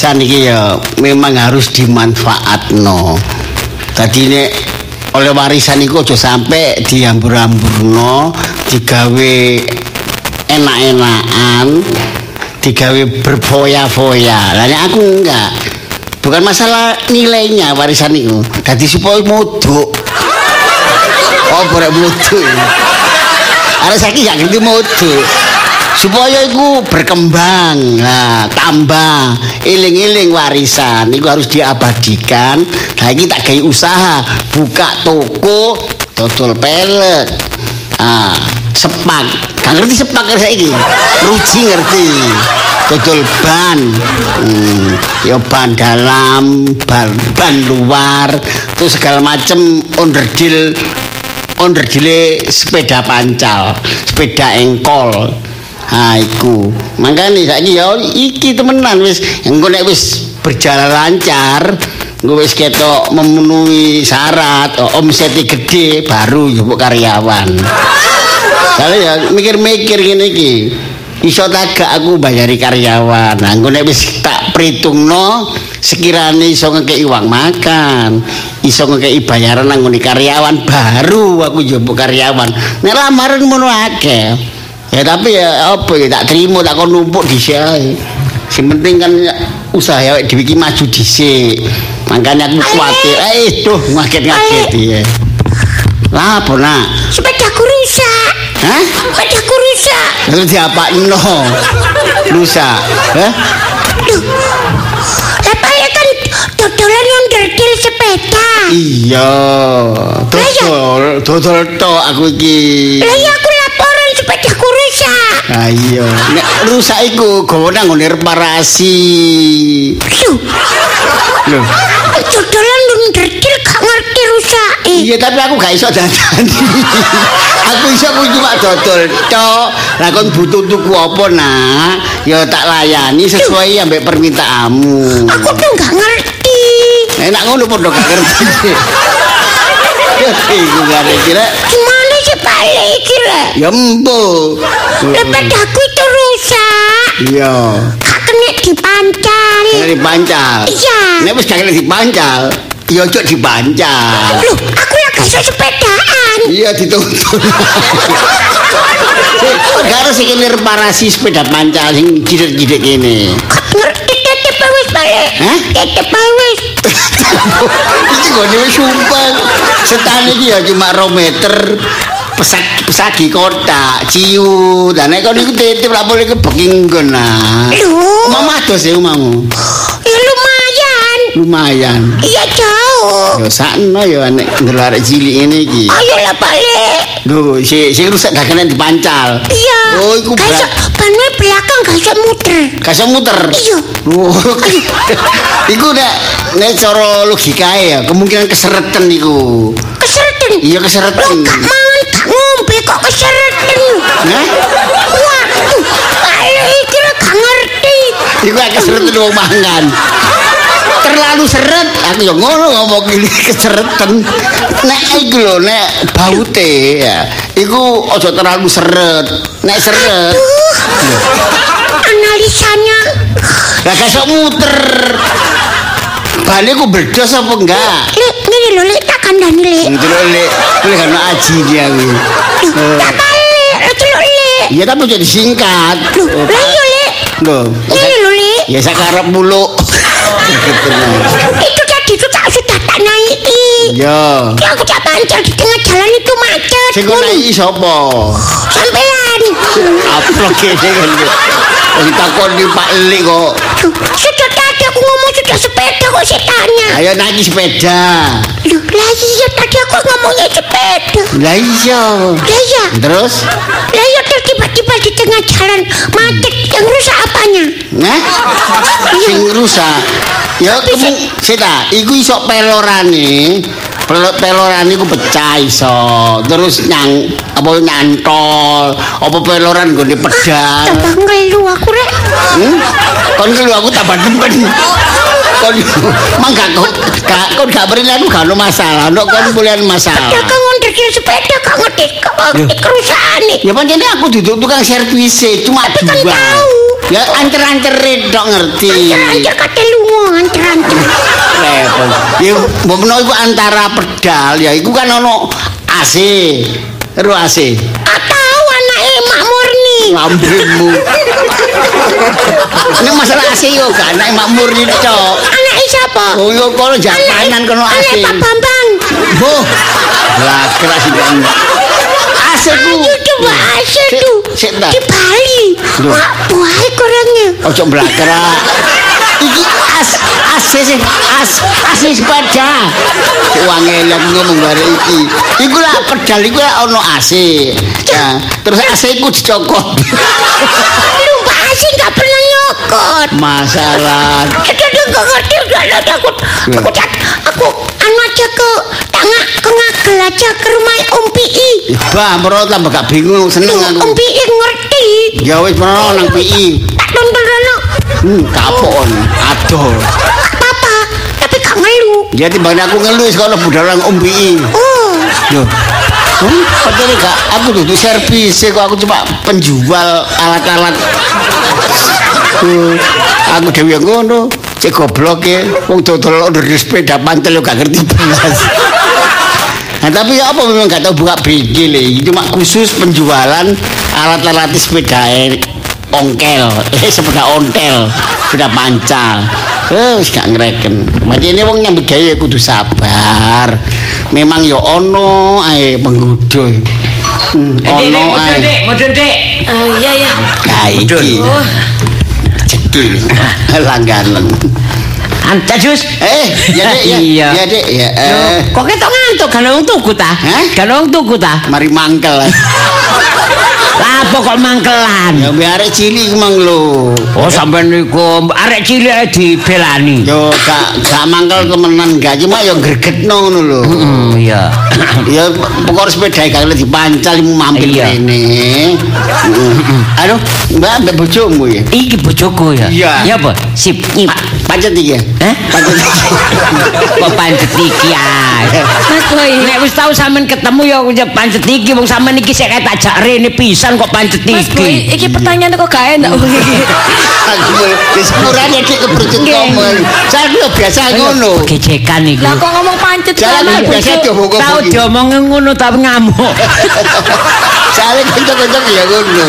warisan iki ya memang harus dimanfaatno. Dadi nek oleh warisan iku aja sampe diambur-amburno, digawe enak-enakan, digawe berfoya-foya. Lah aku enggak. Bukan masalah nilainya warisan itu. Dadi supaya modok. Oh, boleh modok. Ada saiki gak ngerti modok. Supaya iku berkembang nah tambah iling-iling warisan. Iku harus diabadikan. Nah ini tak gawe usaha buka toko dodol pelet ah sepak. Gak ngerti sepak kan saiki? Ruji ngerti. Dodol ban hmm, ya ban dalam ban, ban luar terus segala macem onderdil onderdile sepeda pancal sepeda engkol Ha iku. Mangkane saiki ya iki temenan wis engko nek wis berjalan lancar, engko wis ketok memenuhi syarat, omset gede baru njupuk karyawan. Soale ya mikir-mikir ngene iki. Iso tak gak aku bayari karyawan. Nah, nek wis tak pritungno sekirane iso ngekeki uang makan, iso ngekeki bayaran nang karyawan baru aku njupuk karyawan. Nek lamaran ngono akeh. Ya tapi ya apa ya tak terima tak kon numpuk dhisik. Sing penting kan usaha dhewe iki maju dhisik. Makanya aku kuwatir. Eh tuh ngaget-ngaget ya. Lah apa nak? Sepedaku rusak. Hah? Sepedaku rusak. Lalu diapakno? Rusak. Hah? Duh. Ya kan dodolan yang derdil sepeda. Iya. Dodol, dodol tok aku iki. Lah ya aku rusak. Ah iya. Nek rusak iku gawe nang ngene reparasi. Duh. Loh. Dodolan yang derdil gak ngerti rusak. Iya tapi aku gak iso dadani. aku iso ku cuma dodol tok. Lah kon butuh tuku apa nak? Ya tak layani sesuai ambek permintaanmu. Aku tuh gak ngerti. Enak ngono padha gak ngerti. Ya iku gak kira. Balik iki le? Ya empo. Sepedaku itu rusak. Iya. Gak kena dipancal. Kena dipancal. Iya. Nek wis gak kena dipancal, ya ojo dipancal. Loh, aku ya gak sepedaan. Iya dituntun. Gara sing kene reparasi sepeda pancal sing jidik-jidik kene. Ngerti tetep wis balik. Hah? Tetep wis. Iki gone wis sumpah. Setane iki ya cuma 2 meter. Pesak pesagi kota, ciu. Dan nek kon iku titip lak boleh kebeking nggon nah. Mama ados ya umamu. ya lumayan. Lumayan. Iya jauh. Ya sakno ya nek ndelok arek cilik ngene iki. Ayolah balik. Lho, si si rusak gak kena dipancal. Iya. Oh, iku Gak berat. bannya belakang gak iso muter. Kasih muter. Iya. Oh, iku nek nek cara logikae ya, kemungkinan keseretan iku. Kesereten. Iya keseretan. gak mangan, ngombe kok kesereten. Waduh, balik iki gak ngerti. Iku keseretan wong mangan. Terlalu seret, aku yo ngono ngomong ini keseretan. Nek iku lho, nek baute ya, iku aja terlalu seret. Nek seret, analisanya lah gak muter. Balik ku berdos apa enggak? Lek, lho, lek tak kandani lek. Ndelok lek, lek kan aji dia kuwi. Duh, tak balik, celuk lek. Iya tapi jadi singkat. Lah iya lek. Loh, Ngene lho lek. ya sakarep mulu. Gitu nah. Itu tadi itu tak sudah tak naiki. Ya. Ya aku tak pancal di tengah jalan itu macet. Sing kok naiki sapa? Sampean. Aplok kene kan. Wong takon di Pak Elik kok. Sudah sudah sepeda kok saya tanya. Ayo naiki sepeda. Loh, lah iya tadi aku ngomongnya sepeda. Lah iya. Lah iya. Terus? Lah iya terus tiba-tiba di tengah jalan macet. Yang rusak apanya? Nah, sing rusak. Ya kemung sita, iku iso pelorane. Pel- Pelorane iku pecah iso. Terus nyang apa nyantol, apa peloran nggone pedal. Tambah ngelu aku rek. Hmm? Kon kelu aku tambah demen. Kon mang gak kok gak kon gak beri aku gak ono masalah. Nek kon boleh masalah. Dagang ngondir sepeda gak ngerti kok kerusakan. Ya pancen aku duduk tukang servis cuma Tapi kan tahu. Ya ancer-ancerin tok ngerti. Ancer kate lunga, ancer-ancer. Repot. Ya mbok menawa iku antara pedal ya iku kan ono AC. Ero AC. Lambemu. Ini masalah AC yo gak anak makmur ini tok. Anake sapa? Oh yo kono japanan kono AC. Anake Pak Bambang. Boh. Lah kira sih kan. AC ku. Coba Sik, tuh. sik, ta. Di Bali. Wah, buahnya kurangnya. Ojo blakra. Iki as AC sih as AC sepeda. Wong elek ngomong bare iki. Iku lah pedal iku lah ono AC. Ya, terus AC ku dicokot. Lu Pak Asin gak pernah nyokot. Masalah gak ngerti lah takut. Aku cat, aku anu aja ke tengah ke ngagel aja ke rumah Om Pi. Bah, merot tambah gak bingung seneng aku. Om Pi ngerti. Ya wis merono nang PI. Tak tonton dulu. Hmm, kapon. Aduh. Apa-apa, tapi gak ngeluh. Ya timbang aku ngeluh sekolah budal nang Om PI. Oh, Loh. Hmm, padahal gak aku tuh servis kok aku cuma penjual alat-alat. Tuh, aku dewe ngono. Cek goblok ya, wong dodol order sepeda pantel yo gak ngerti belas. Nah tapi ya apa memang gak tahu buka bengkel ya. Cuma khusus penjualan alat-alat sepeda ongkel, eh sepeda ontel, sepeda pancal. Eh wis gak ngereken. Makanya wong nyambut gawe kudu sabar. Memang ya ono ae penggoda. Hmm, ono ae. Mudun, Dik. oh iya ya. Nah iki. Cekil. Langganan. Antajus. Eh, ya Dek, ya. Iya. Ya Dek, ya. Eh, Kok ketok ngantuk kan wong tuku ta? Hah? Kan wong tuku ta? mari mangkel. Lah apa kok mangkelan? Ya biar arek cilik mang lho. Oh sampean niku arek cilik ae dibelani. Yo gak gak mangkel temenan gak cuma yo gregetno ngono lho. Hmm, iya. Ya pokok sepeda kalau dipancal mu mampir Iya. rene. Heeh. Aduh, Mbak mbak bojomu ya. Iki bojoku ya. Iya. Ya apa? Sip. Pancet iki ya? Hah? Pancet iki. Kok pancet iki ae. Mas Boy. Nek wis tau sampean ketemu ya ya pancet iki wong sampean iki sik tak jak rene pisan kok pancet Mas Boy, iki. iki pertanyaan kok gak enak iki. Aku wis dik kebercut Nggih. ngomong. Saya yo biasa ngono. Gejekan iki. Lah kok ngomong pancet kan biasa diomong Tau diomongin ngono tapi ngamuk. Soalnya kencok-kencok ya ngono.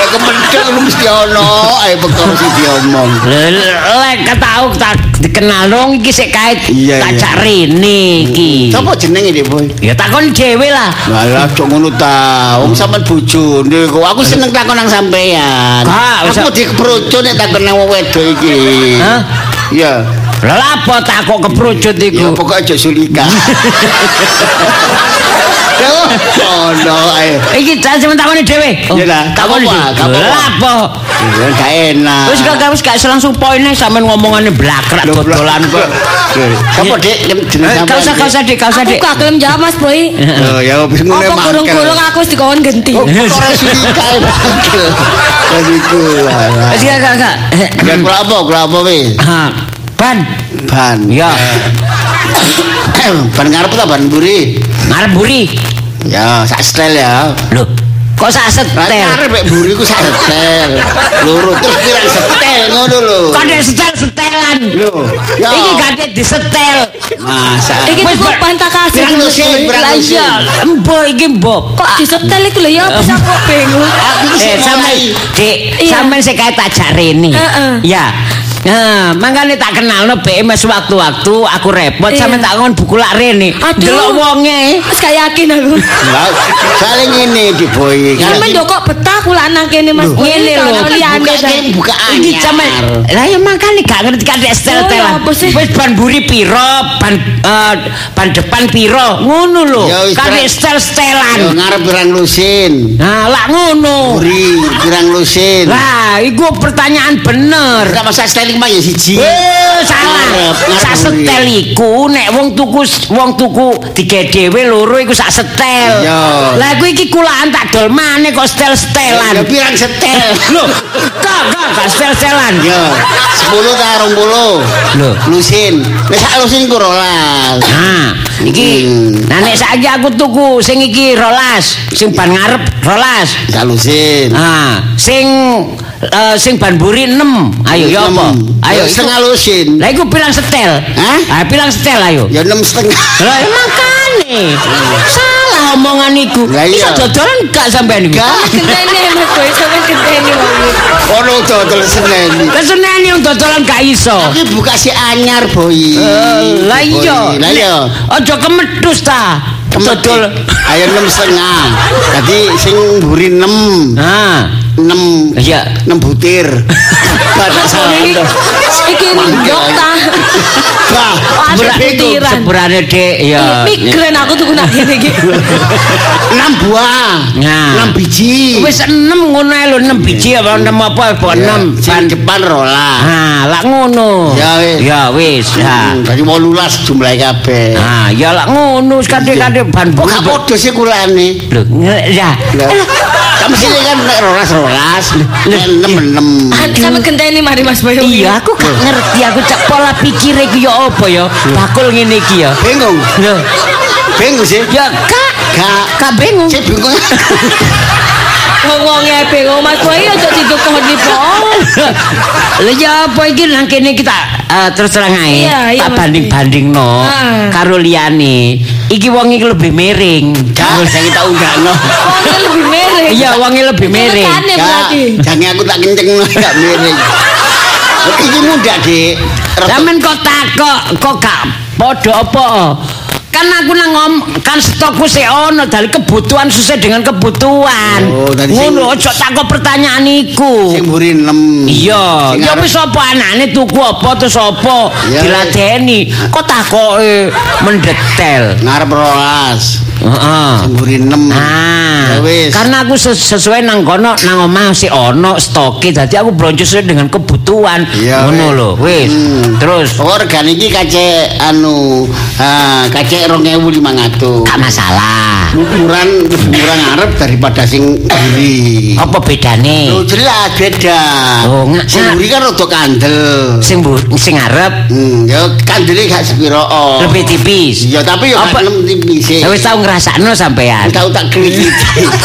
Lah kemendek lu mesti ono ae sing diomong. Lek ketau tak dikenal dong iki sik kae Iya, tak jak rene iki. Sapa jenenge Dik Boy? Ya takon dhewe lah. Malah cok ngono ta. Wong sampean bojone kok aku seneng takon nang sampean. Aku usah. dikeproco nek takon nang wong wedok iki. Hah? Iya. Lah lha apa tak kok keprojot Ya iku? pokoknya aja sulika. Ono ae. Iki jan takoni dhewe. Iya lah, gak takoni apa-apa, dhewe. gak apa-apa. Lah apa? Ya gak enak. Wis gak wis gak langsung poine sampean ngomongane blakrak dodolan kok. Sapa Dik? Jeneng Eh, Gak usah gak usah Dik, gak usah Aku Dik. gak gelem jawab Mas Boy. Oh ya wis ngono Apa mangkel. gurung-gurung aku wis dikon genti. Oh, perkara sulika ae mangkel. Wis iku. Wis gak gak gak. Ya kula apa? Kula apa wis? Ban. Ban. Ya. Ban ngarep ta ban mburi? Ngarep buri. Ya, sak setel ya. Loh, kok sak Lah setel? ngarep mek mburi ku sak setel. Loro terus pirang setel ngono lho. Kok ada setel-setelan? Lho, ya. Iki gak ada disetel. Masa. Iki Wis, tuku Pak. ban tak kasih. Pirang pirang Lah lusin. iya, embo iki embo. Kok disetel iku lho ya bisa kok bingung. Eh, sing mulai. Dik, sampean sik kae tak jak rene. Heeh. Ya. Nah, mangkane tak kenalno BMS waktu-waktu aku repot Iya. sampean tak ngon buku lak rene. Delok wonge. Wis gak yakin aku. Lah, soalnya ngene di boy. Sampe yo kok betah kula nang kene Mas. Ngene lho. Kalau liyane Buka Iki sampean lah ya makane gak ngerti kan ya sih? Wis ban buri piro, ban eh, ban depan piro, ngono lho. Ya Kan Pak. setel-setelan. Yo ngarep pirang lusin. Nah, lak ngono. Buri pirang lusin. Lah, iku pertanyaan bener. Ora masa seteling mah ya siji. Eh, salah. Sak setel iku nek wong tuku wong tuku tiga dhewe loro iku sak setel. Iya. Lah iku iki kulaan tak dol maneh kok setel-setelan. Ya pirang setel. Loh, kak, kak, kak setel-setelan. Yo, 10 ta 20. Lho. Lusin. Nek sak lusin ku rolas. Nah, iki Hmm. nah nek saiki aku tuku sing iki rolas, sing ban ngarep rolas. Sak lusin. Nah, sing uh, sing ban buri 6 ayo ya apa? Ayo setengah lusin lah iku pirang setel. Hah? eh? pirang setel ayo. Ya 6 setengah. Lah makane. Salah omongan iku. Iso dodolan gak sampean iku? Gak. Kene iso sampe kene wong ono dodol senen iki senen yang dodolan gak iso. Iki buka si anyar boy. Eh, lah iya. Lah iya. aja kemedhus ta Dodol. ayo 6 setengah. Dadi sing buri 6. Ha. Ah. enam ya 6 butir. Banyak salah iki ndok ta? Bah berpikir seberane dek ya migren aku tuku nak kene iki. 6 buah. Nah. 6 biji. Wis 6 ngono lho 6 biji apa 6 apa apa enam ban depan rola nah lak ngono. Ya wis. Ya wis. Ha dadi 18 jumlahe kabeh. Ha ya lak ngono kadek-kadek ban kok padha sih kulane? Lho ya Sini kan nek rolas rolas, nek enam enam. Sampe genteni mari Mas Boy. Iya, aku gak ngerti aku cak pola pikir iki ya apa ya. Bakul ngene iki ya. Bingung, Lho, bingung sih. ya kak, Gak, kak bingung. saya bingung. Wong-wonge bingung Mas Boy aja didukoni po. Lha ya apa iki nang kene kita eh, terus terang ae. Tak banding-bandingno Ah. karo liyane. Iki wong iki lebih miring. Gak, saya kita undangno. Wonge lebih miring. Iya, wonge lebih miring. Jangan aku tak kenceng gak miring. Iki muda, Dik. Rada- Sampeyan kok takok, kok gak padha apa? Kan aku nang ngom, kan stokku sik ono dari kebutuhan sesuai dengan kebutuhan. Oh, Ngono aja takok pertanyaan iku. Sing mburi enam. Iya, Sing ya wis apa anane tuku apa terus apa Iya, diladeni. Kok takoke mendetail. ngarep rolas. Heeh. Sing mburi enam. Ah, wis. karena aku ses- sesuai nang kono nang omah si ono stoke dadi aku blonjo sesuai dengan kebutuhan. Ngono lho, wis. Hmm. Terus Organ iki kace anu ah kace 2500. gak masalah. Ukuran lebih murah ngarep daripada sing mburi. Apa bedane? Lho jelas beda. Oh, nggak- sing mburi kan rada kandel. Sing bu- sing ngarep Hmm, ya kandele gak sepiro. oh. lebih tipis. Iya, tapi ya Apa- nem tipis. Ya wis tau ngrasakno sampean. Tahu tak klik tak ini.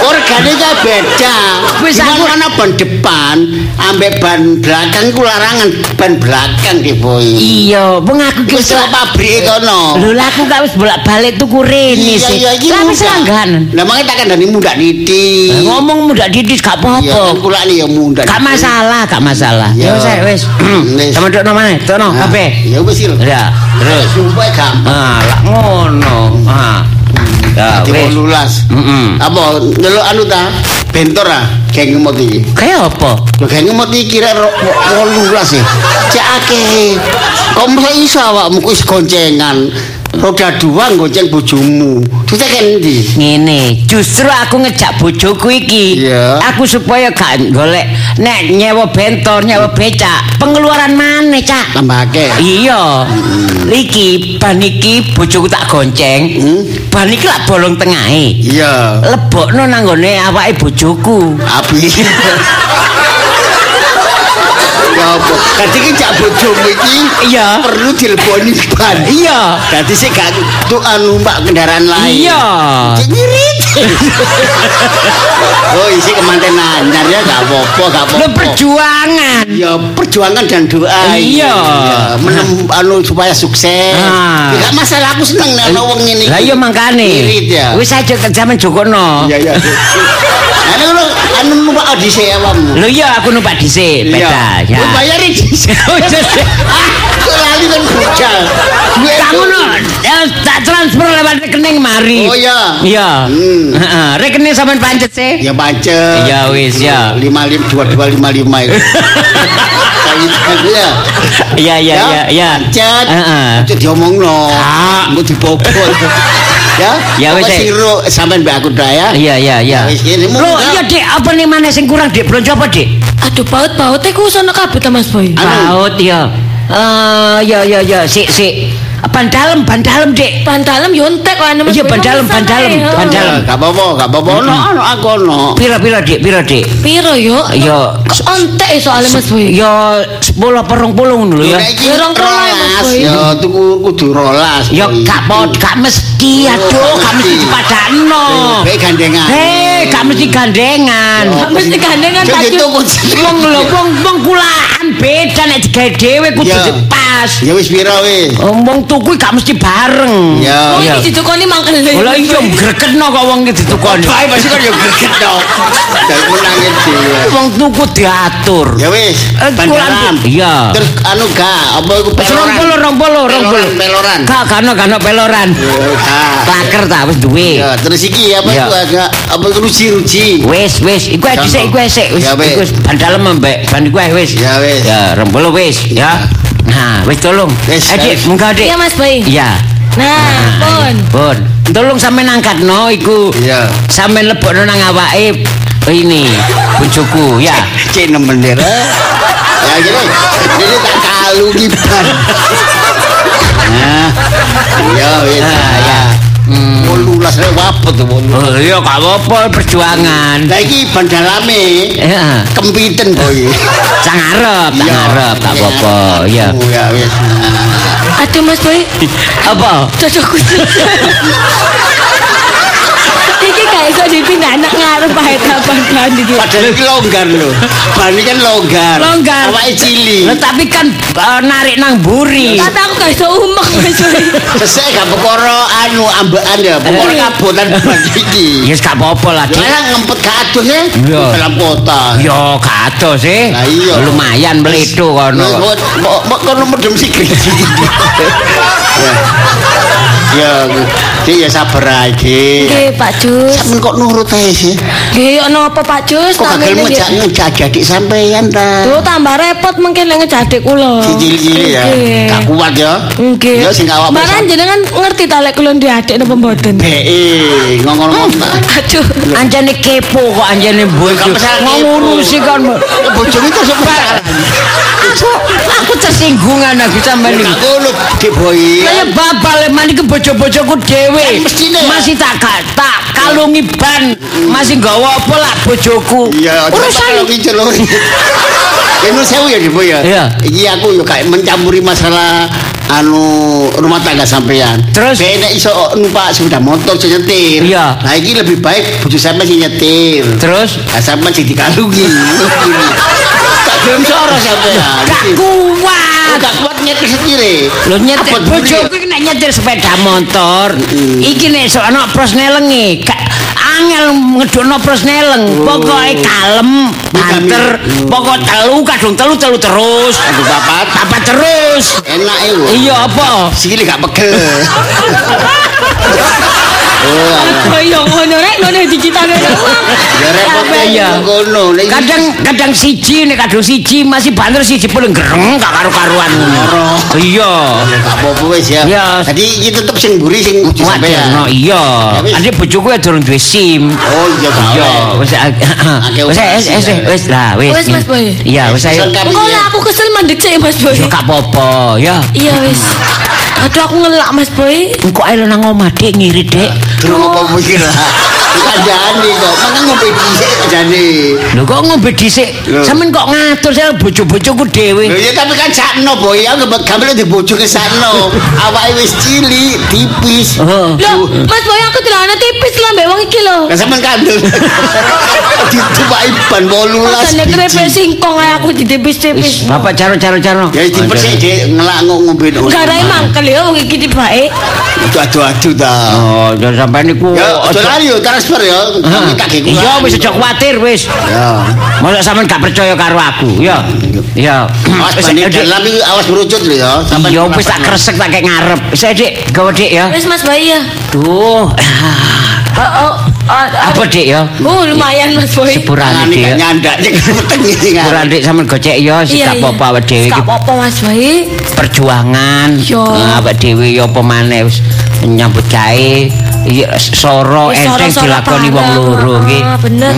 Organe ka beda. Wis Wis aku- mana ban depan ambek ban belakang ku larangan ban belakang ki boy. Iya, wong aku ki Wis pabrike kono. Lho lah aku gak wis bolak-balik tuku rene Iya sih. iya wis muda. langganan. Lah makanya tak kandani muda niti. Ngomong muda didis gak Iya, apa-apa. kula ya muda. Gak masalah, gak masalah. Iya. Ya wis wis. Sama dok mana? Tono, kabeh. Ya wis lho. Ya, terus. Sumpah gampang. Ah, lah ngono. Ah. Ya, Di wis. lulas. Mm-mm. Apa ndelok anu ta? Bentor ah, geng ngemot iki. Kayak apa? Lho geng ngemot iki kira 18 ya. Cek akeh. Kok mesti iso awakmu wis goncengan. Roda dua gonceng bojomu. Terus kan ndi? Ngene, justru aku ngejak bojoku iki. Iya. Aku supaya gak golek nek nyewa bentor, nyewa becak, pengeluaran mana, Cak? Tambah akeh. Iya. Iki ban iki bojoku tak gonceng. Hmm? Ban iki lak bolong tengahe. Iya. Lebokno nang gone awake bojoku. Abi. Ya apa? Dadi ki jak bojomu iki Iya. perlu dileboni ban. Iya. Dadi sik gak tuh anu mbak kendaraan lain. Iya. Ngirit. Oh isi kemanten anyar ya gak apa-apa, gak apa-apa. perjuangan. Ya perjuangan dan doa. Iya. Menem anu supaya sukses. Ah. Ya, gak masalah aku seneng nek ana wong ngene. Lah iya mangkane. Ya. Wis aja kerjaman Jokono. Iya iya. Anu anu anu numpak dhisik awakmu. Lho iya aku numpak dhisik beda ya. Lu bayar dhisik. Lali kan bujal. Duit ngono, tak transfer lewat rekening mari. Oh iya. Iya. Hmm. Heeh, rekening sampean pancet sih. Ya pancet. Ya, wis, ya. Lima lima dua dua lima lima itu. Kayak gitu ya. Iya iya iya iya. Pancet. Heeh. Itu diomong no. Ah. Mau dibobol. ya. Ya, wis, Apa eh. siro sampean mbak aku ya. Iya iya iya. Lho munggah. iya Dik, apa nih mana sing kurang Dik? Belanja apa Dik? Aduh baut-baut iku sono kabeh ta Mas Boy. Baut ya. Eh ya ya ya sik sik. ban dalem, ban dalem, Dik. Ban dalem yo entek kok Iya, ban dalem, ban dalem, ban dalem. Gak apa-apa, gak apa-apa. Ono, ono aku ono. Piro-piro, Dik? Piro, Dik? Piro yo? Yo, entek ya soalnya Mas Boy. yo 10 apa 20 ngono lho ya. Nek iki Ya, rong puluh ya, Mas rolas, Boy. Ya tuku kudu rolas. Yo Boy. gak pod, gak mesti, aduh, gak mesti dipadano. Baik gandengan. Hei, gak mesti gandengan. Gak mesti gandengan tapi tuku. Wong lho, wong wong kulaan beda nek digawe dhewe kudu Ya. pas. Ya wis pira wis? Wong tuku gak mesti bareng. Ya. Wong Iya. iki ditukoni mangkel. Lah iya gregetno kok wong iki ditukoni. Bae pasti kan ya greget dong. Dari menangin dhewe. Wong tuku diatur. Ya wis, Eh, bandaran. Iya. Terus anu gak apa iku rong puluh, rong puluh. Peloran, peloran. Gak kano kano peloran. Ah. Klaker ta wis duwe. Ya, terus iki apa Ya. itu agak apa itu ruji-ruji. Wis wis iku dhisik iku wis wis. iku bandalem mbek ban iku wis. Ya, wis. Ya rong puluh wis ya. Nah, wis tolong. Wis, Adik, wis. munggah Dik. Iya Mas Boy. Iya. Nah, pun. Pun. Tolong sampean angkatno iku. Iya. Sampean lebokno nang awake ini bojoku ya. Cek nemen. Ya gini. Ini tak kalu giban. Nah. Ya wis. Ah, ya. Hmm. Wolulas wapet tuh wolulas. Oh iya gak apa-apa perjuangan. Lah iki bandalame Ya. kempiten boy. Sang arep, sang Iya. arep gak apa-apa. Ya. Oh, ya wis. Aduh Mas Boy. Apa? Cocok khusus. Iki gak iso dipindah anak ngarep ae tapan ban iki. Padahal iki longgar lho. Ban iki kan longgar. Longgar. Awake cilik. Lah tapi kan eh, narik nang buri. Gak iso umek Boy. Sesek gak perkara anu ambekan ya, perkara kabotan ban iki. Ya gak apa-apa lah, Dik. Lah ngempet kados ya Iya. dalam kota. Yo sih. Lah iya. Lumayan meledo kono. Kok kono medem sik griji. Ya, Dik ya sabar ae. Nggih Pak Jus. Sampeyan kok nurut ae sih. Nggih yo napa Pak Jus? Kok gagal ngene ngejak ngejak adik sampeyan ta? Tuh tambah repot mungkin lek ngejadik kula. Cilik-cilik ya. Nggih. Gak kuat ya. Nggih. Ya sing awak Baran jenengan ngerti ta lek kula ndek adik napa mboten? Hei, ngomong-ngomong Aduh. Anjane kepo kok anjane bojo. Kepo. Ngurusi kan. bojomu terus? Aku aku tersinggungan aku sampean Gak iki. ngono, Dik Boy. Kaya babal mani ke bojo-bojoku dhewe. Masih tak gak tak kalungi ban. Masih nggawa apa lah bojoku. Iya, Urusan iki celur. Ya nu sewu ya Dik Boy ya. Iya. Iki aku yo kayak mencampuri masalah anu rumah tangga sampean. Terus? nek iso numpak sepeda motor sing nyetir. Iya. Nah, iki lebih baik bojo sampean sing nyetir. terus Nah, sampean sing dikalungi. Tak gelem soro sampean. gak kuat. Gak kuat nyetir setire. Lho nyetir bojoku iki nek nyetir sepeda motor. Iki nek sok ana pros nelenge. Gak angel ngedukno pros neleng. Pokoke kalem, banter, pokok telu kadung telu telu terus. Aduh papat. Apa terus? Enak iku. Iya apa? Sikile gak pegel. Oh. Oh ngono rek dicitane uang. ya ya ngono. Kadang kadang siji nek kadung siji masih banter siji pun gereng gak karu-karuan ngono. Iya. Gak apa-apa wis ya. Jadi iki tetep sing mburi sing bojo sampean. No iya. Ya, wis. Ade bojoku ya durung duwe SIM. Oh iya gak Iya, wis wis wis operasi, wis ya. wis lah wis. Wis, Mas Boy. Iya, wis ayo. Lek aku kesel mandek sik Mas Boy. Ya gak apa-apa, ya. Iya wis. Aduh aku ngelak Mas Boy. Engko ae nang omah Dek ngirit, Dek. Durung apa mikir lah. Kandhane kok. Mangan ngombe dhisik jane. Lho kok ngombe dhisik? Lho. Sampeyan kok ngatur saya bojo-bojoku dhewe. Lho ya tapi kan sakno boy, aku gambar di bojo ke sakno. Awake wis cilik, tipis. Loh, Mas Boy aku celana tipis lah mbek wong iki lho. Lah sampean kandel. Ditumpaki ban 18. Jane krepe singkong ae aku ditipis-tipis. Bapak caro-caro-caro. Ya dipesik Dik, ngelak ngombe. Garai mangkel ya wong iki tibake. Adu-adu ta. Oh, jangan sampai niku. Ya, aja lali yo transfer ya. Kami tak ge Iya, wis aja kuwatir wis. Ya. Masa sampean gak percaya karo aku, ya. Ya. Awas eh, Dik. dalam iki awas merucut lho ya. Sampeyan Iya, wis tak kresek tak kayak ngarep. Wis ae, Dik, gawe Dik ya. Wis Mas Boy ya. Duh. Oh, oh, oh, Apa Dik ya? Oh, lumayan Mas Boy. Sepurane Ini Dik. gak ya. nyandak cek peteng iki kan. Sepurane Dik sampean gocek ya, sik gak apa-apa awake dhewe Gak iki apa-apa Mas Boy. Perjuangan. Yo. Nah, awake dhewe ya apa maneh wis nyambut gawe iya, soro Wis enteng dilakoni wong loro iki. Ah, bener.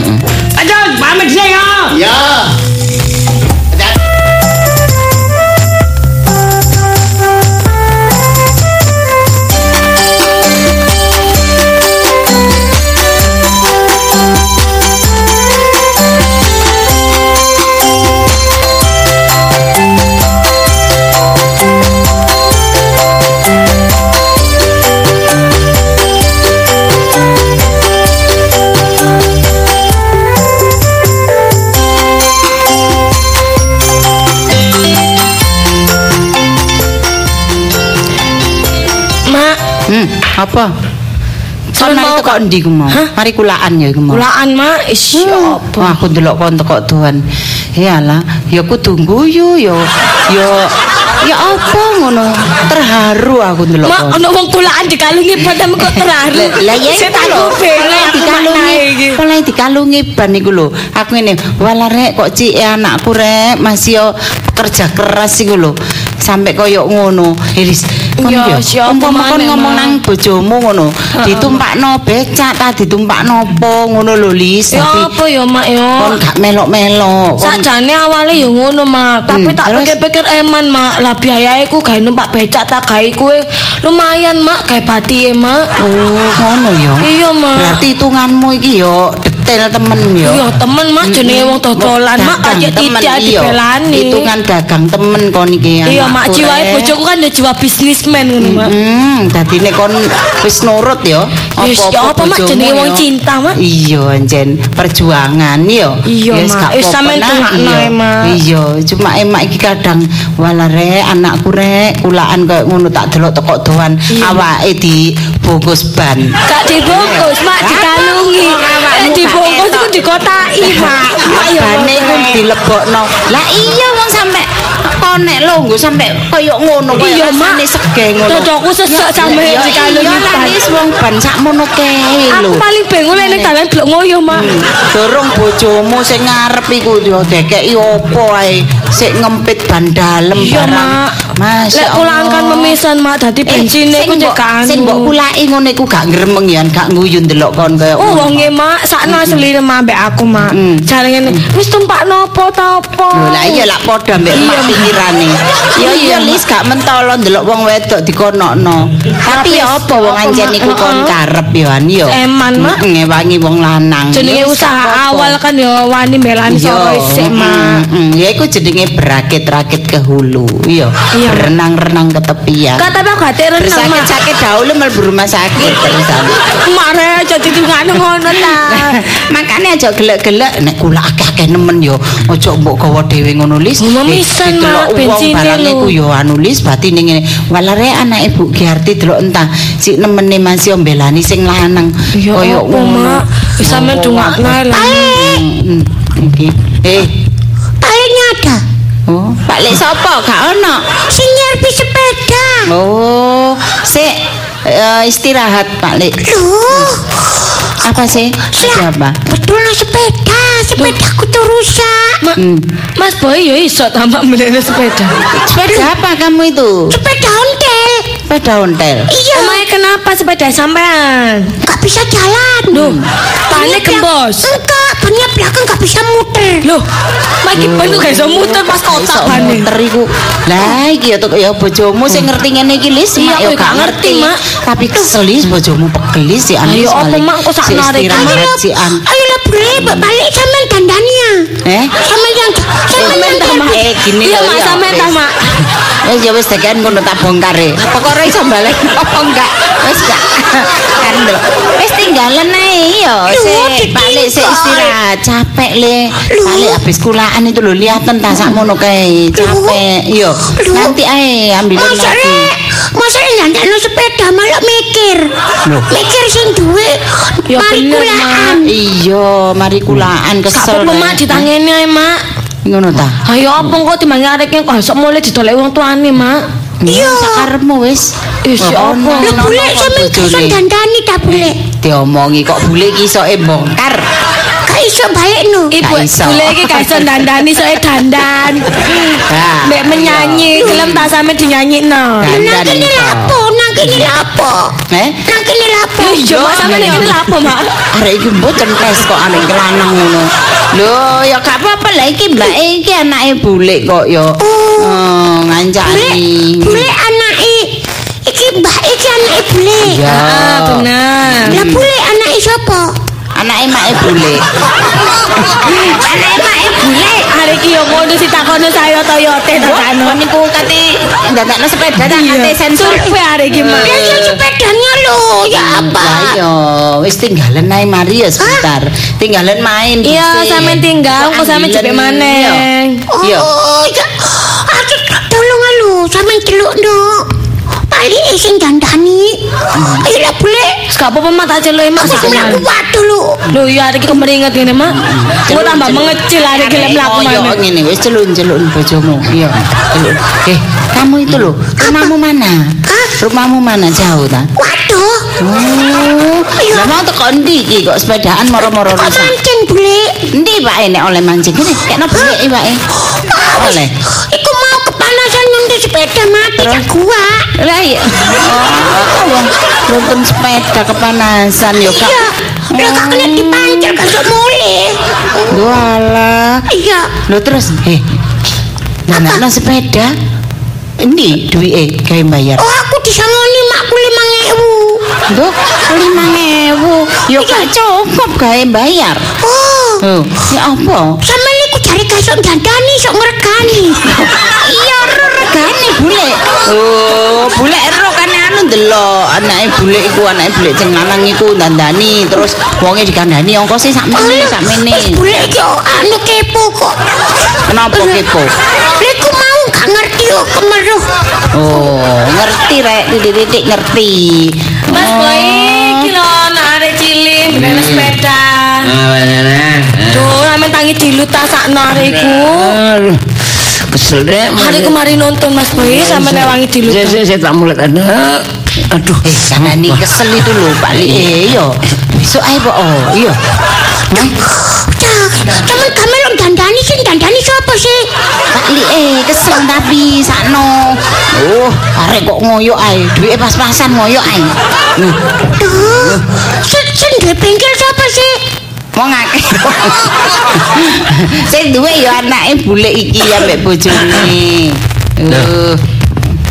Ayo pamit sih ya. Apa? Kon mari mau teko endi ku mau? Mari kulaan ya iku mau. Kulaan mak, is apa? Wah, aku ndelok kon teko doan. Iyalah, ya kudu guyu ya. Ya ya apa ngono? Terharu aku ndelok Mak, kon. ono wong kulaan dikalungi padahal kok terharu. Lah ya itu tak lho. dikalungi, iki. oleh dikalungi ban iku lho. Aku ngene, walah rek kok cik anakku rek masih yo pekerja keras iku lho. Sampai koyo ngono. Iris, kon Ya, siapa umpama kon maneh, ngomong nang bojomu ngono, ditumpakno becak ta ditumpakno apa ngono lho Lis. Ya apa ya mak ya? kon gak melok-melok. Kon Sakjane awalnya ya ngono mak, tapi Hmm, tak pikir-pikir eman mak, lah biayae ku gawe numpak becak tak gawe kuwe lumayan mak, gawe batie mak. Oh, ngono ya. Iya mak. Berarti hitunganmu iki yo detail temen yo. Iya temen mak jenenge wong dodolan mak kaya temen, tidak iya. dibelani. Hitungan dagang temen kon iki Iya mak jiwae bojoku kan ya jiwa bisnismen ngono mak. Hmm, dadine kon wis nurut ya. Wis, apa, Mak, jenenge wong cinta, Mak. Iya, anjen perjuangan ya. Iya, Mak. Wis, sampean ae, Mak. Iya, cuma emak iki kadang wala rek anakku rek kulaan koyo ngono tak delok teko doan awake dibungkus ban. Gak dibungkus mak dikalungi. Dibungkus ku dikotaki ya Bane ku dilebokno. Lah iya wong sampe konek longgo sampe koyo ngono Iya, Mak. rasane sege ngono. Cocokku sesek sampe Iya ban. wis wong ban sakmono kae Aku lho. paling bingung lek ning dalan blok ngoyo mak. Dorong bojomu sing ngarep iku yo dekeki opo ae sik ngempit ban dalem Iya barang. mak. Masya Lek kulaan kan Allah. memisan mak dadi Eh, bensine sing ku mbok- cek kan. Sing mbok kulaki ngono iku gak ngremeng ya, gak nguyu ndelok kon kaya Oh wong e mak sakno selire mak ambek aku mak. Jare ngene, wis tumpak nopo ta apa? Lho lah iya lak padha mbek Mak. Pikirane. Ya Iya, iya. Lis gak mentolo ndelok wong wedok dikonokno. Tapi ya apa wong anjen iku kon karep ya an yo. Eman, Mak. Ngewangi wong lanang. Jenenge Ya usaha awal kan ya wani belani Iya, sapa isih mak. mm, Ya iku jenenge berakit-rakit ke hulu. Iya. Iya. Renang-renang ke tepian. Kata aku gak renang mak. Bersakit-sakit dahulu mlebu rumah sakit terusan. Mare jadi dungane ngono ta. Makanya aja gelek-gelek nek kula akeh-akeh nemen yo aja mbok gawa dhewe ngono lis. Oh, didelok wong bensine barange lho. ku yo anu lis batine ngene. Walare anake Bu Giarti delok entah si nemene masih mbelani sing lanang Ya koyo apa, Mak? Wis sampe dungakno ae lah. Hmm, Iki. Eh, Palingnya ada. oh, Pak Lek sapa? Gak ono. Sing nyerpi sepeda. Oh, sik eh, istirahat Pak Lek. Loh, Apa sih? Ada apa? betul sepeda. Sepedaku tuh rusak. Ma- Hmm. Mas Boy ya iso tambah menene sepeda. Sepeda apa kamu itu? Sepeda ontel. Sepeda ontel. Iya, Emangnya kenapa sepeda sampean? nggak bisa jalan. Duh, Bannya bannya gembos. Enggak, bannya belakang nggak bisa muter. Loh, maki ban kok gak iso muter pas kotak bane. muter iku. Lah iki ya tuk ya bojomu sing ngerti ngene iki Lis, Iya, mak ya aku gak gak ngerti, Mak. Tapi keselis bojomu pegelis si Anis. Ayo, apa, balik. Mak? Kok sak narik, Mak? An. Ayolah boleh, balik sama dandannya. Eh? Sama yang sama yang Sampean Mak? Eh, gini Mak, ya, sampean ta, wis. Mak. Wis ya wis tekan ngono tak bongkar e. Pokoke iso balik apa enggak? Wis gak. Kan lho. Wis tinggalan ae yo. Sik balik sik istirahat. Capek le. Balik habis kulaan itu lho liaten ta sakmono kae. Capek. Yo. Nanti ae ambil Masa lagi. masa nyandakno sepeda malah mikir. Loh. Mikir sing duwe Ya mari kulaan. Iya, mari kulaan kesel. apa-apa mak Rek. ditangeni ae mak. Ngono ta? Ayo apa kok timbang arek kok esok mulai didolek wong tuane mak. Iya, sakarepmu wis. Wis, apa? ono, Lho bule sampe iso dandani ta bule. Diomongi kok bule ki isoke bongkar. Gak iso balik no. Ibu bule iki gak iso dandani soe dandan. Mbek menyanyi, gelem tak sampe dinyanyikno. Dandan Nang kene iso. lapo, kene lapo. Eh? Nang kene lapo. Iya, mak sampe nek kene lapo, Mak? Arek iki mboten tes kok arek kelanang ngono. Lho, ya gak apa-apa lah iki Mbak iki anake bule kok ya. Oh, Bule, ngancani. bule anake iki mbah iki anake bule. Ya. Ah, bener. Lah bule anake sapa? Anake make bule. Anake make bule. Hari iki yo ngono sih takono saya Toyota ta Kon kano. niku kate ndadakno sepeda tak kate sensor. Survei hari iki, Mak. Lah ya sepedanya lo, ya apa? Lah yo, wis tinggalan ae mari ya sebentar. Tinggalan main. Iya, sampean tinggal, kok sampean jepit maneh. Iya. Oh, ya. Aduh, tolong lu, sampean celuk no. Balik sing dandani. Ayo lah bule. Gak apa-apa mak tak celuk mak Aku nak waduh lu. Lho iya hari iki kemeringet ngene mak. Kok tambah mengecil hari iki mlaku Oh, maneh. ngene wis celun-celun bojomu. Iya. Eh, kamu itu loh, rumahmu mana? Rumahmu mana jauh ta? Waduh. Oh, lah mau teko ndi iki kok sepedaan moro-moro Kok rusak. mancing bule? Ndi Pak nek oleh mancing kene kekno beli Pak. Oleh. Sepeda mati tak gua. Lah iya. Oh, wong nonton sepeda kepanasan yo Kak. Iya. Lah kak kena dipancel kan sok mulai. Walah. Iya. Lho terus eh Nah, sepeda Ini duit gawe bayar. Oh aku disangoni makku lima ngewu. Duh, lima ngewu. Yo gak cukup gawe bayar. Oh. Oh, ya apa? Sama ini ku cari kasok dandani sok ngeregani. Iya, regane bule. Oh, bule ro kan anu ndelok anake bule iku anake bule sing lanang iku dandani terus wonge dikandani ongkose sakmene sakmene. Wis bule iki anu kepo kok. Kenapa kepo? Lek ku mau gak ngerti kok kemeruh. Oh, ngerti rek, titik-titik ngerti. Mas Boy, iki lho anak arek cilik bener sepeda. Duh, amen tangi dilut ta sakno arek iku. Aduh, kesel deh. Hari kemarin nonton Mas Boy sampe newangi dilut. Saya, saya, saya tak mulai ada. Aduh. Eh, sana nih kesel itu lho, Pak Li. Eh, iya. Besok ae, Pak. Oh, iya. Cuman kamelon dandani sing dandani siapa sih? Pak Li, eh, kesel tapi sakno. Oh, arek kok ngoyo ae. Duwe pas-pasan ngoyo ae. Nih, Duh, sing sing duwe bengkel siapa sih? Wong akeh. Sing duwe ya anake bule iki ambek bojone. Uh,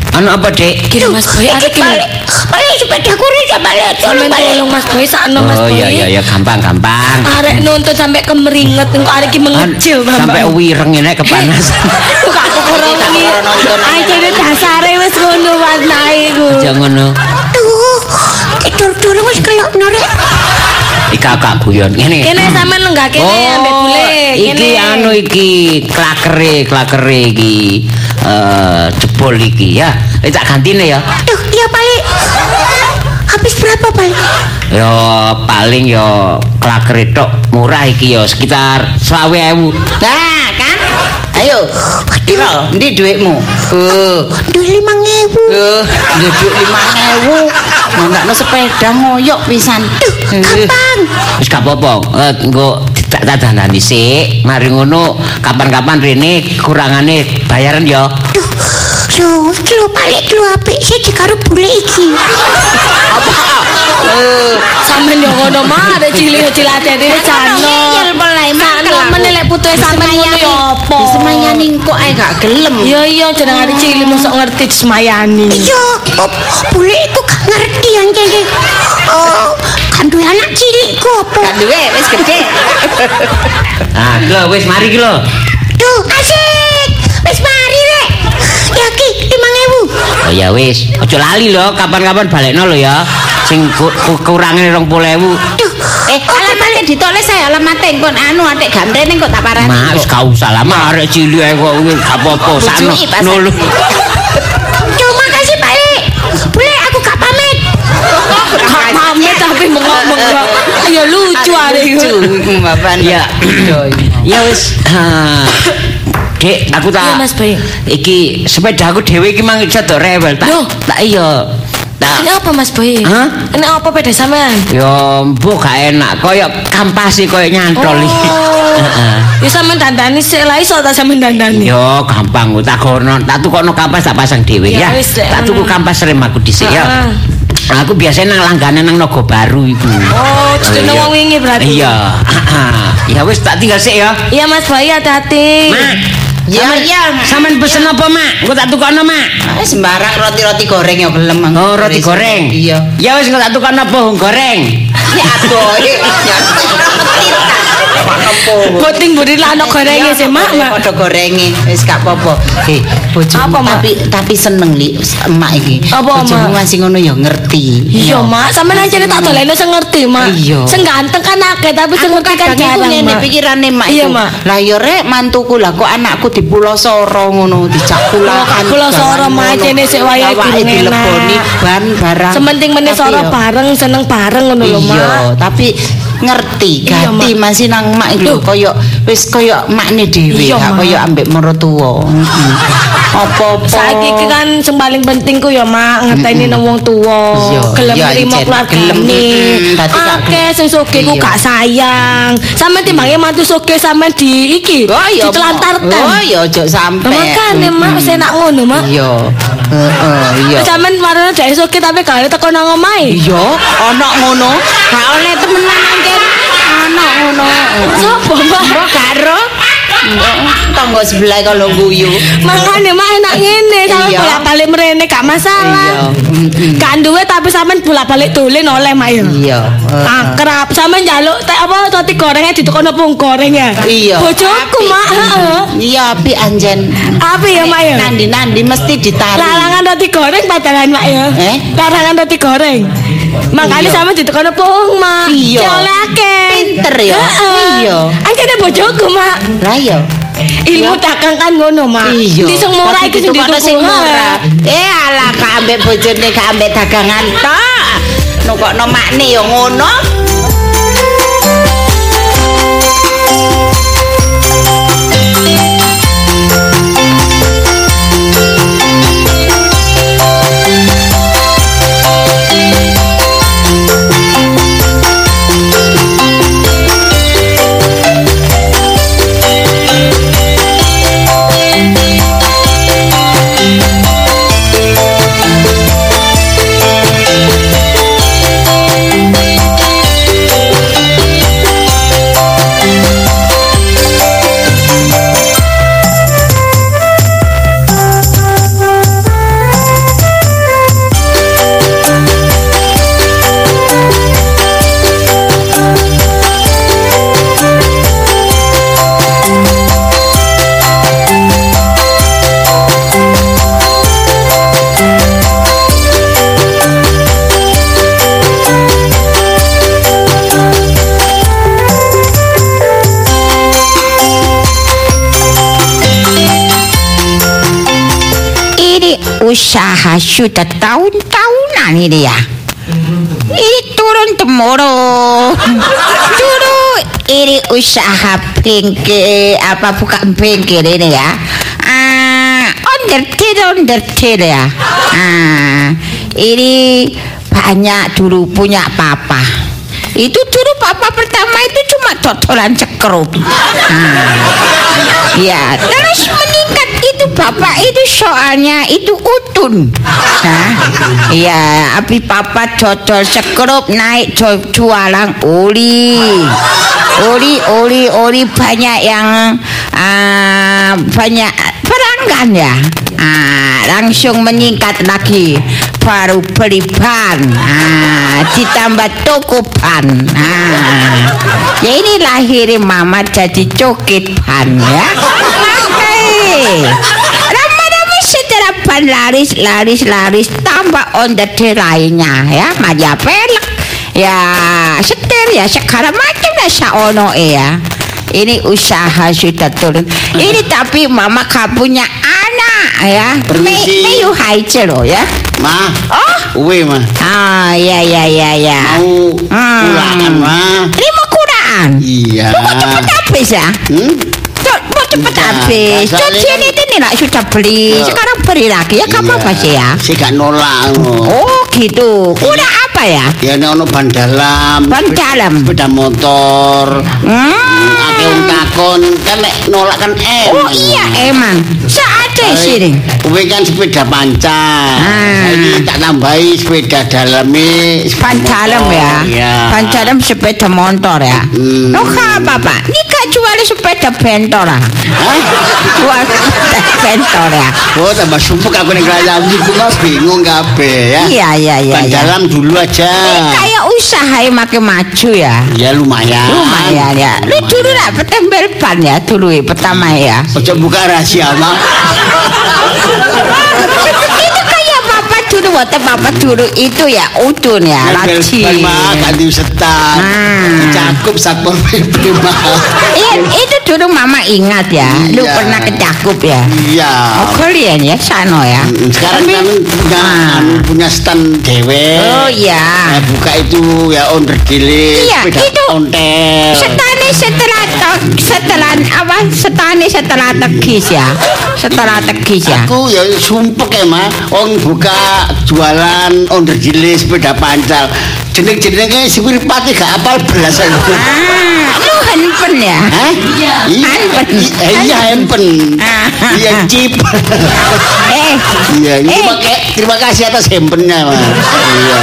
Anu apa, Dek? Kira Mas Boy arek iki. Balik, balik sepeda kuri ya balik. Sampe Tolong balik. tolong Mas Boy sakno Mas Oh Boy. iya iya iya gampang gampang. Arek nonton sampai kemeringet engko arek iki mengecil sampai wireng ini kepanasan. Kok gak keporo wengi. Aja deh dasare wis ngono warnae iku. Jangan no. Duh, kedur-dur wis kelok norek. Kakak guyon ngene. Kene sampean lenggah kene ambek bule. Oh, iki anu iki klakere klakere iki eh jebol iki ya. Eh tak gantine ya. Duh, iya balik. Habis berapa balik? Ya paling ya klakere tok murah iki ya sekitar 20.000. Nah, kan? Ayo. Piro? Ndi duitmu? Uh, Duh lima ngewu. uh, duit lima sepeda ngoyok pisan. Duh, gampang. Wis gak apa-apa. Eh engko tak tak dhisik. Mari ngono kapan-kapan rene kurangane bayaran ya. Duh, iki lho balik lu apik sih karo bule iki. Sampeyan yo ngono mah arek cilik cilate dhewe jano. Ngeyel mulai Sakno menelek putuhe sampeyan ngono yo apa? Semayani kok ae gak gelem. Iya iya jeneng arek cilik mosok ngerti semayani. Iya, oh, bule iku gak ngerti yang jadi. Oh, kan duwe anak cilik ku apa? Gak duwe wis gede. Ah, lho wis mari ki lho. Duh, asik. Oh ya wis, aja lali lho, kapan-kapan balekno lho ya. Sing ku, ku, kurangane 20.000. Duh, Eh, alamatnya ditulis saya alamatnya kon anu atik gandrene kok tak parani. Mak wis gak usah lah, mak arek cilik ae kok wis gak apa-apa sakno. Pak, Nulu. Terima kasih balik. Bule aku gak pamit. Gak pamit tapi mengok-mengok. Ya lucu arek iku. Lucu bapak. Ya. Ya wis. Dek, aku tak Iya, Mas Bayu. Iki sepeda aku dhewe iki mang iso tok rewel tak. Loh. Tak iya. Tak Ini apa Mas Boy? Hah? Ini apa beda sampean? Yo mbok gak enak koyo kampas koyo nyantol iki. Heeh. Ya sampean dandani sik lah iso ta sampean dandani. Yo gampang tak kono, tak tukokno kampas tak pasang dhewe Ya ya. Tak tuku kampas rem aku dhisik ya. Aku biasanya nang langganan nang Naga Baru iku. Oh, jeneng iya. wong wingi berarti. Iya. Ya wis tak tinggal sik ya. Iya Mas Boy hati-hati. Mak. Ya, sampean- ya. Sampean pesen apa, Mak? Engko tak tukokno, Mak. Ah, sembarang roti-roti goreng ya gelem. Oh, roti goreng. Iya. Ya wis engko tak tukokno pohon goreng. Ya adoh. Boting buri lano gorenge sih, Mak. Mak. Padha gorenge, wis gak apa-apa. Bojomu Mak? tapi tapi seneng li emak iki. Apa, Bojomu Mak? masih ngono ya ngerti. Iya, Mak. Sampeyan aja tak dolene sing ngerti, Mak. Iya. Sing ganteng kan akeh, tapi sing ngerti kan jarang, ngene Mak. pikirane mak Iya. Mak. Lah ya rek mantuku lah kok anakku di Pulau Soro ngono dicak kulakan. Oh, Pulau Soro, Mak, jene sik wayahe dileboni ban barang. Sementing meneh Tapi soro ya- bareng, seneng bareng ngono lho, Iya, Mak. tapi ngerti Iya, Mak. masih nang mak itu koyo wis koyo makne dhewe Iya, Mak. koyo ambek mertua. Heeh. Apa-apa. Saiki iki kan sing paling penting ku ya mak ngeteni nang wong tuwa. Iya, Gelem iya, nrimo keluargane. Akeh sing sugih ku gak sayang. Sampe timbange mantu sugih sampe di iki Oh iya. ditelantarkan. Oh iya ojo sampe. Makane mak wis enak ngono mak. Iya. Heeh, iya. Sampe marane dhek sugih tapi gak teko nang omahe. Iya, ana ngono. Gak oleh temenan anjen. Ana ngono. Sopo mak? Mbok karo tangga sebelah kalau guyu. Makane mak enak ngene sampe Iya. bolak-balik mrene gak Iya. masalah. Gak duwe tapi sampean bolak-balik dolen oleh mak ya. Iya. akrab sama njaluk teh apa roti gorengnya ditekono pung goreng ya Iya. bojoku mak heeh Iya, api anjen. apa ya mak ya Nandi-nandi mesti ditarik. larangan roti goreng padanan mak ya Eh? larangan roti goreng makanya Iya. sama ditekono pung mak Iya. Dioleh akeh. Pinter ya. Iya. Anjene bojoku mak Lah iya. ilmu dagang kan ngono mak Iya. di sing murah iki sing dituku sing murah. Eh alah gak ambek bojone gak ambek dagangan tok. Nukokno makne ya ngono. Usaha sudah tahun-tahunan ini ya. Ini turun temurun. Dulu ini usaha bengkel apa bukan bengkel ini ya. Ah, undertil undertil ya. Ah, ini banyak dulu punya papa. Itu dulu papa pertama itu cuma totolan cekrup. Ah, ya, terus itu bapak itu soalnya itu utun. Nah, ya, api papa cocol sekrup naik jualan oli. Oli, oli, oli banyak yang ah, banyak pelanggan ya. Ah, langsung meningkat lagi. Baru beli ban. Ah, ditambah toko ban. Ah, ya ini lahirin mama jadi cokit ban ya. Lama-lama ban laris, laris, laris, tambah onderdil lainnya ya. Maja pelek, ya setir ya segala macam dah saono ya. Ini usaha sudah turun. Ini tapi mama gak punya anak ya. Permisi. Me, meyu haije loh ya. Ma, Oh, uwe ma. ah ya ya ya ya. Mau Hmm. pulangan ma. Ini mau kurang. Iya. Kok cepet habis ya? Hmm? Cepet habis. soalnya ini ini lah sudah beli. Sekarang beli lagi ya. Kamu apa sih ya? Saya gak nolak. oh. Gitu. Udah apa ya? Ya ini ono ban dalam. Ban dalam. Sepeda motor. Hmm. Ake wong takon kan nolak kan em. Oh iya emang. Seada sini. Uwe kan sepeda panca. Ah. Ini tak tambahi sepeda dalami. Ban dalam ya. Iya. Ban dalam sepeda motor ya. Hmm. Oh apa pak? Ini jual sepeda bentor lah. Sepeda kantor ya. Oh, tambah sumpuk aku nih kelayang iku mah bingung kabeh ya. Iya iya iya. Iya. dalam dulu aja. Kayak usaha yang makin maju ya. Ya lumayan. Lumayan ya. Lu dulu nak petembel ban ya dulu ya, pertama ya. Ojo buka rahasia, Mak. dulu waktu papa dulu itu ya udun ya laci ganti setan. Hmm. Cakup satpol PP itu dulu mama ingat ya lu pernah kecakup ya Iya. oh kalian ya sano ya Sekarang Tapi- kan punya Ah. punya stand dewe. oh iya Nah, buka itu ya onder gilis, Iya, itu ontel. Setane setelah setelah apa setane setelah tegis ya setelah tegis ya Aku ya sumpek ya mah, orang buka jualan onder gilis sepeda pancal. Jeneng-jenengnya si Wirpati gak apal belas aku. ah lu handphone ya Hah? Iya. Iya, Handphone. i- iya handphone. Ah. Iya chip. eh Iya, ini Eh. pakai terima kasih atas handphonenya mas. Iya.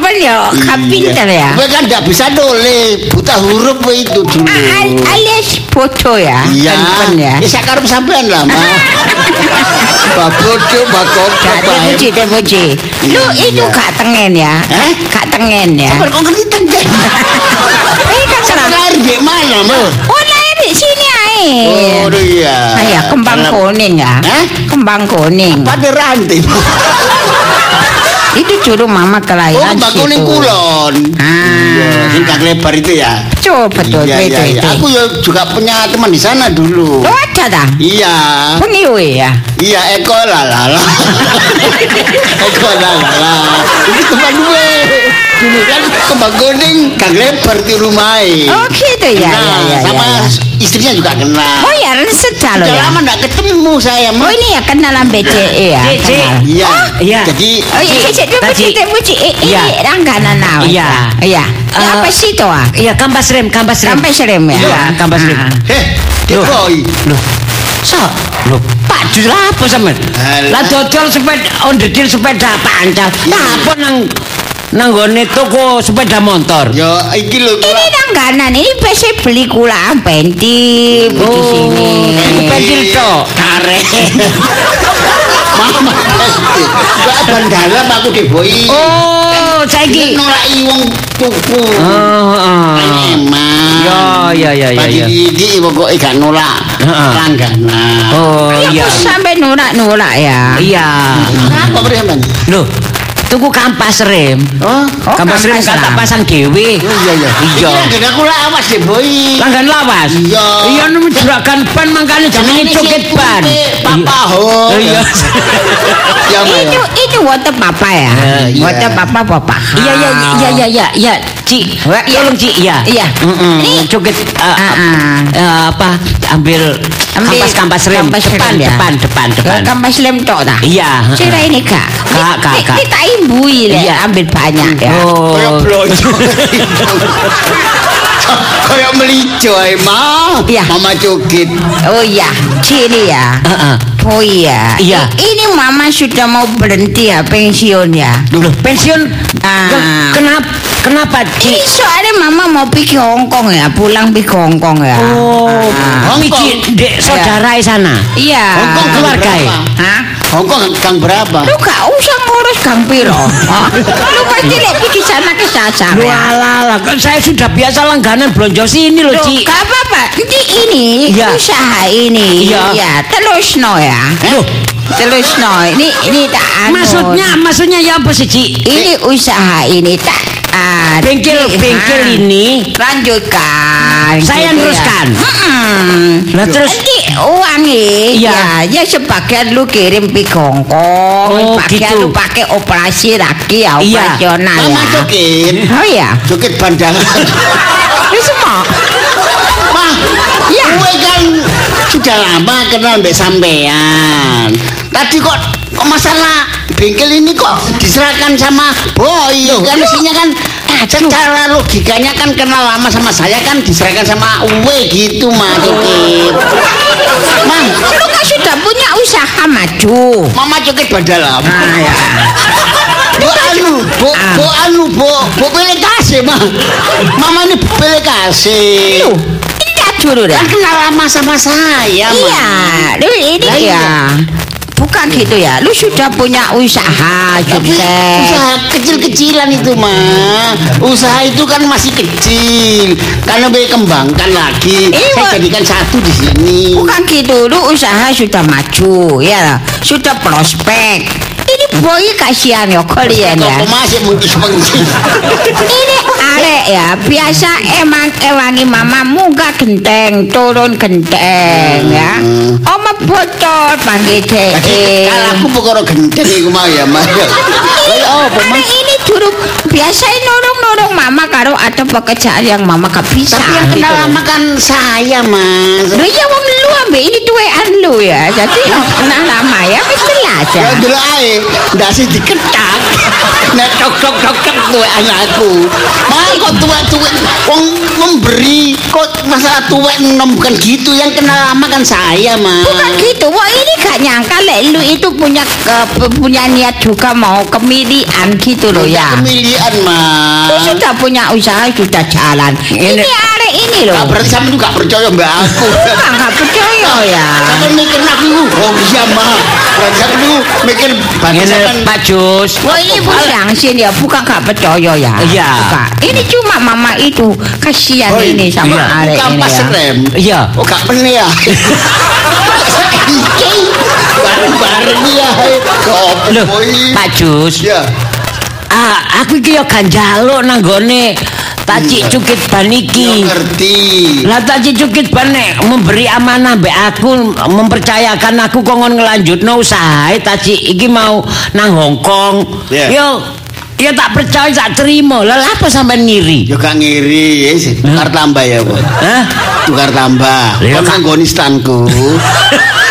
Handphone ya kapinter ya Gue kan gak bisa nulis, buta huruf itu dulu. Ah, al- alias foto ya Iya, ya ya saya karep sampean lah mah. Pak bodoh, pak goblok, Gak pak terpuji, terpuji. Lu Iya. itu gak tengen ya? Eh? Gak tengen ya? Sabar kok ngerti tenggen. Eh kan lahir di mana mah? Oh lahir di sini ae. Oh iya. Ah, ya, kembang Dalam- kuning ya? Hah? Kembang kuning. Pada rantai. Itu dulu mama Oh, kelahiran kembang situ. kuning kulon. Iya, Ah. singkat lebar itu ya. Betul, betul, iya, betul, iya, iya. betul. Aku ya juga punya teman di sana dulu. Lu ada dah? Iya. Pengiwe ya? Iya, Eko lalala. Eko lalala. Ini teman gue. Dulu kan kembang kuning kang lebar di rumah. Oh gitu ya? Nah, ya, ya, sama ya, ya. istrinya juga kenal. Oh ya, sedang lo Udah ya? lama nggak ketemu saya, Oh ini ya kenalan BCE ya? Cik. Kenal. Iya. Iya. Jadi Oh iya, iya, Tadi- terpuji. Eh, Iya. Ini langganan nawas. Iya. Iya. Ya, Eh, apa sih itu ah? Iya, kampas rem, kampas rem. Sampai serem ya? Iya, kampas rem. Ah. Heh, Dikoi. Loh. So, loh, Pak Jus lah apa sampean? Alah. Lah dodol sepeda onderdil sepeda pancal. Lah apa nang nang gone toko sepeda motor? Yo, iki lho Ini langganan, ini biasa beli kula penti di sini. Ini pentil tok. Kare. Mama. Gak ban dalam aku diboi. Oh, saiki. nolaki wong tuku. Oh, heeh. Emang. Ya, ya, ya, ya, ya. Iki pokoke gak nolak Heeh. langganan. Oh, Ya iya. kok sampai nurak-nurak ya. Iya. Apa preman? Loh, tuku kampas rem. Oh, Oh, kampas rem kan tak pasang dhewe. oh iya iya. Iya. Langganan aku lawas deh, Boy. Langgan lawas. Iya. Iya nemu juragan ban mangkane jenenge coket ban. Papa ho. Iya. Itu itu water papa ya. Iya. Water papa papa. Iya iya iya iya iya iya Cik Tolong Cik iya Iya. Mm-mm. Ini- Coket uh, ah. uh, apa ambil Ambil kampas kampas rem kampas depan rem, ya. depan depan depan Kampas lem tok dah. Iya Cira ini kak. Kak, kak, Ini- kak. Ini tak imbui le, Iya. ambil banyak ya. Kayak Oh. Kayak melijo ae, Ma. Iya. Mama cukit. Oh iya, sini ya. Heeh. Oh iya. Iya. I- Ini mama sudah mau berhenti ya pensiun ya. Loh, pensiun Ah. Ke- kenapa kenapa Ini Cik soalnya mama mau pergi Hongkong ya, pulang pergi Hongkong ya. Oh Ah. Miki dek saudara di sana Iya. Hongkong keluarga ya? Hongkong kang berapa? Lu gak usah ngurus Kang Piro. Oh, Lu pasti lek pergi sana ke sasar Loh, ya. alah, alah, kan saya sudah biasa langganan belanja sini loh Cik gak apa-apa. Ini ini Iya. usaha ini. Iya. Ya, terus no ya. Loh, Terus no. Ini ini tak anu. maksudnya maksudnya ya apa sih Cik ini usaha ini tak ah, Bengkel di- bengkel ah, ini lanjutkan Saya gitu ya. Mm-mm. Lah terus Nanti uangnya Iya. ya, ya sebagian lu kirim pi Hongkong, Oh, sebagian gitu. lu pakai operasi lagi ya Iya. operasional Mama ya. cukit. Oh ya, Cukit bandalan. itu semua. Ma, Iya. gue kan sudah lama kenal mbak sampean. Tadi kok kok masalah bengkel ini kok diserahkan sama boy kan mestinya kan secara logikanya kan kenal lama sama saya kan diserahkan sama Uwe gitu mah Cukit. Mam, Lu kan sudah punya usaha maju. Mama Cukit badalam. Ah ya. Bu anu, bu, Ah. bu anu, bu, bu pilih kasih mah. Mama ini pilih kasih. Ini dah dulu dah. Kan kenal lama sama saya, mah. Iya, ini ya. Bukan gitu ya. Lu sudah punya usaha Tapi sukses. usaha kecil-kecilan itu mah Usaha itu kan masih kecil Karena boleh kembangkan lagi Iya. Saya jadikan satu di sini Bukan gitu, lu usaha sudah maju ya, sudah prospek. Ini boy kasihan ya kalian ya. Masih mengkis-mengkis Ini arek ya, biasa emang ewangi mama muka genteng, turun genteng ya. Oma bocor panggil dhek. Kalau aku pokoknya gendeng iku mah ya mah Kayak apa Karena mas? ini dulu biasa nurung-nurung mama karo ada pekerjaan yang mama gak bisa. Tapi yang gitu kenal lama kan saya mas Lu ya wong lu ambek ini duwean lu ya. Jadi yang kenal lama ya lah aja. Ya dulu ae, ndase diketak. Nek tok tok tok tok tuwe anakku. Malah kok tuwek-tuwek wong memberi kok masalah tuwek nom bukan gitu yang kenal lama kan saya, Mas. Bukan gitu, wah ini gak nyangka lek lu itu punya ke- punya niat juga mau kemilian gitu loh ya. Kemilian, Lu Mas. sudah punya usaha sudah jalan. Ini arek ini loh. Gak sampe juga percaya mbak aku. Bukan gak percaya ya. Sampe mikir aku, oh iya. Berarti sampe lu mikir bagi Ngene sampean Pak Jus. Wah ini sangsin ya, bukan gak percaya ya. Iya. Ini cuma mama itu kasihan Oh, ini sama iya. arek ini kampas ya. rem. Iya. Oh gak pene ya. Bareng-bareng ya. Loh, Pak Jus. Ya. Ah, aku iki yo ganjaluk nang gone Taci Cukit Baniki. Yo ngerti. Lah Taci Cukit Bane memberi amanah mbek aku mempercayakan aku kongon ngelanjutno usaha Taci iki mau nang Hong Kong. Iya. Yo ya tak percaya tak terima. Lah apa sampean ngiri? Yo gak ngiri, yes. tukar tambah ya, Bu. Hah? Tukar tambah. Iya, Kon nang goni stanku.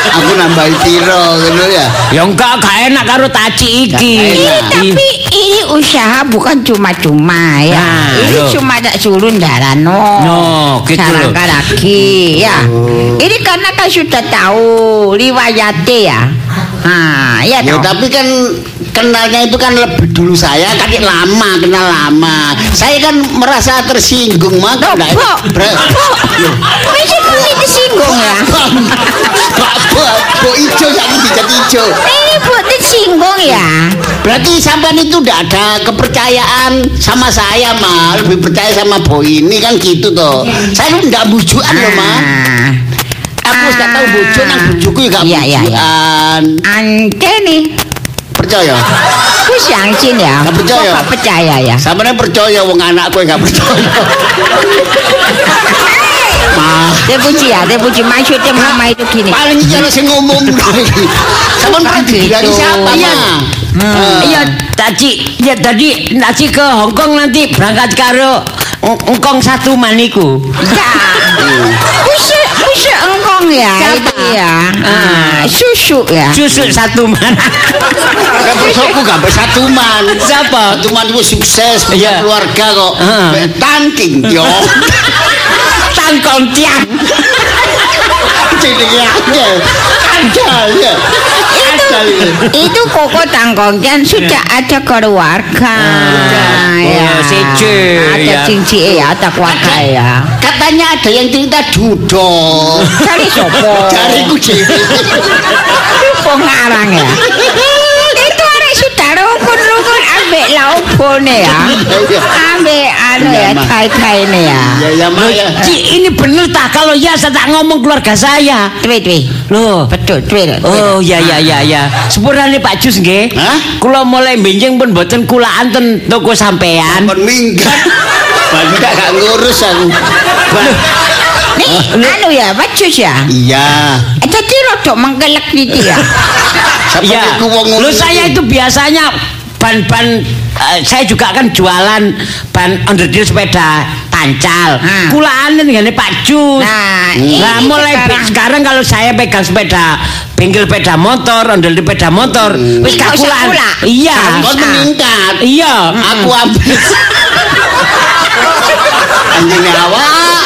Aku nambahi piro ngono ya. Ya enggak gak enak karo Taci iki. Gak enak. tapi ini usaha bukan cuma-cuma ya. Nah, ini loh. cuma tak suruh darano. No, gitu loh. Lagi ya. Ini karena kan sudah tahu riwayatnya ya. Nah, ya Ya toh. tapi kan kenalnya itu kan lebih dulu saya kan lama kenal lama. Saya kan merasa tersinggung mak. Loh, Nggak- Bo, Ber- Mesti kami disinggung ya. Pak Bo, Bo ijo yang ijo. Ini buat disinggung ya. Berarti sampean itu tidak ada kepercayaan sama saya, mah. Lebih percaya sama Bo ini kan gitu toh. Saya kan tidak bujukan loh, mah. Ah, Aku sudah tahu bujuk nang bujuku ya gak Iya, iya, iya. Ante nih, Percaya? aku sangsin ya. Nggak percaya? Nggak percaya ya. Sampean percaya wong anakku yang gak percaya. Mah, Dia puji ya, dia puji maksudnya mama itu gini. paling cara sing ngomong pernah Gitu. dibilangin siapa, Iya. mah? Iya, Taci. Ya tadi Taci ke Hong Kong nanti berangkat karo engkong satu maniku. Ya. Usah usah engkong ya Siapa? itu ya. Ah, susu ya. Susu satu man. Kan besokku gak bersatu man. Siapa? Satu man itu sukses punya keluarga kok. Be- Tangking yo. Tangkong tiang. Jenenge aja. Ada ya. Ya. Itu koko tangkongkan sudah ada keluarga. Oh, siji, Ada ya. cincin ya, ada keluarga ya. Katanya ada yang cerita judo. Cari sopo. Jariku dhewe. pengarang ya. Laupone ya. Ambek anu ya, Iya, Ma. kai-kai ya. Ya ya ya. Ci, ini bener tak kalau ya saya tak ngomong keluarga saya. Twi twi. Loh. Betul twi. twi. Oh ya ya ya ya. Sepurane Pak Jus nggih. Hah? Kula mulai benjing pun mboten kulaan ten toko sampean. Kon minggat. Banyak gak ngurus aku. Nih, anu ya, bacus ya. Iya. Eh, Jadi rodok mengkelek gitu ya. Ya. ngono Lu saya itu biasanya ban-ban eh, saya juga kan jualan ban underdeal sepeda tancal. Hmm. Kulaan ngene Pak Jus. Nah, Nah, ini mulai sekarang. sekarang kalau saya pegang sepeda bengkel sepeda motor, ondel sepeda motor, wis usah kulaan. kula. Iya. Kon meningkat. Iya. Aku ambil. Anjing awak,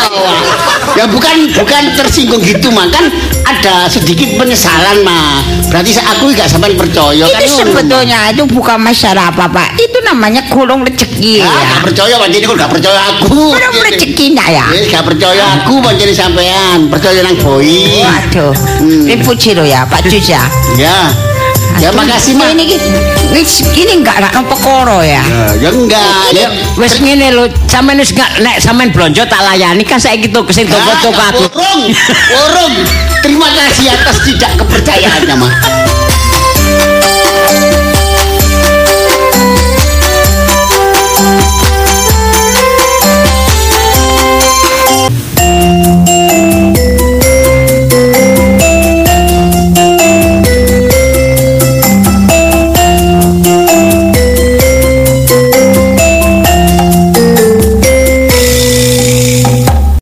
Ya bukan bukan tersinggung gitu mah kan ada sedikit penyesalan mah. Berarti aku nggak sampai percaya kan. Itu sebetulnya itu bukan masalah apa pak. Itu namanya kurung rezeki Ya, ya. gak percaya pancen iku gak percaya aku. Kurung rezekinya ya. Wis gak percaya aku pancen sampean, percaya nang boi. Waduh, Hmm. lo ya Pak Jus ya. Ya. Ya makasih mah. Ini wis ini enggak rakno koro ya. Ya, ya enggak. Ya wis ngene lho, sampean wis enggak nek sampean blonjo tak layani kan saya gitu kesin toko-toko aku. Urung. Urung. Terima kasih atas tidak kepercayaannya mah.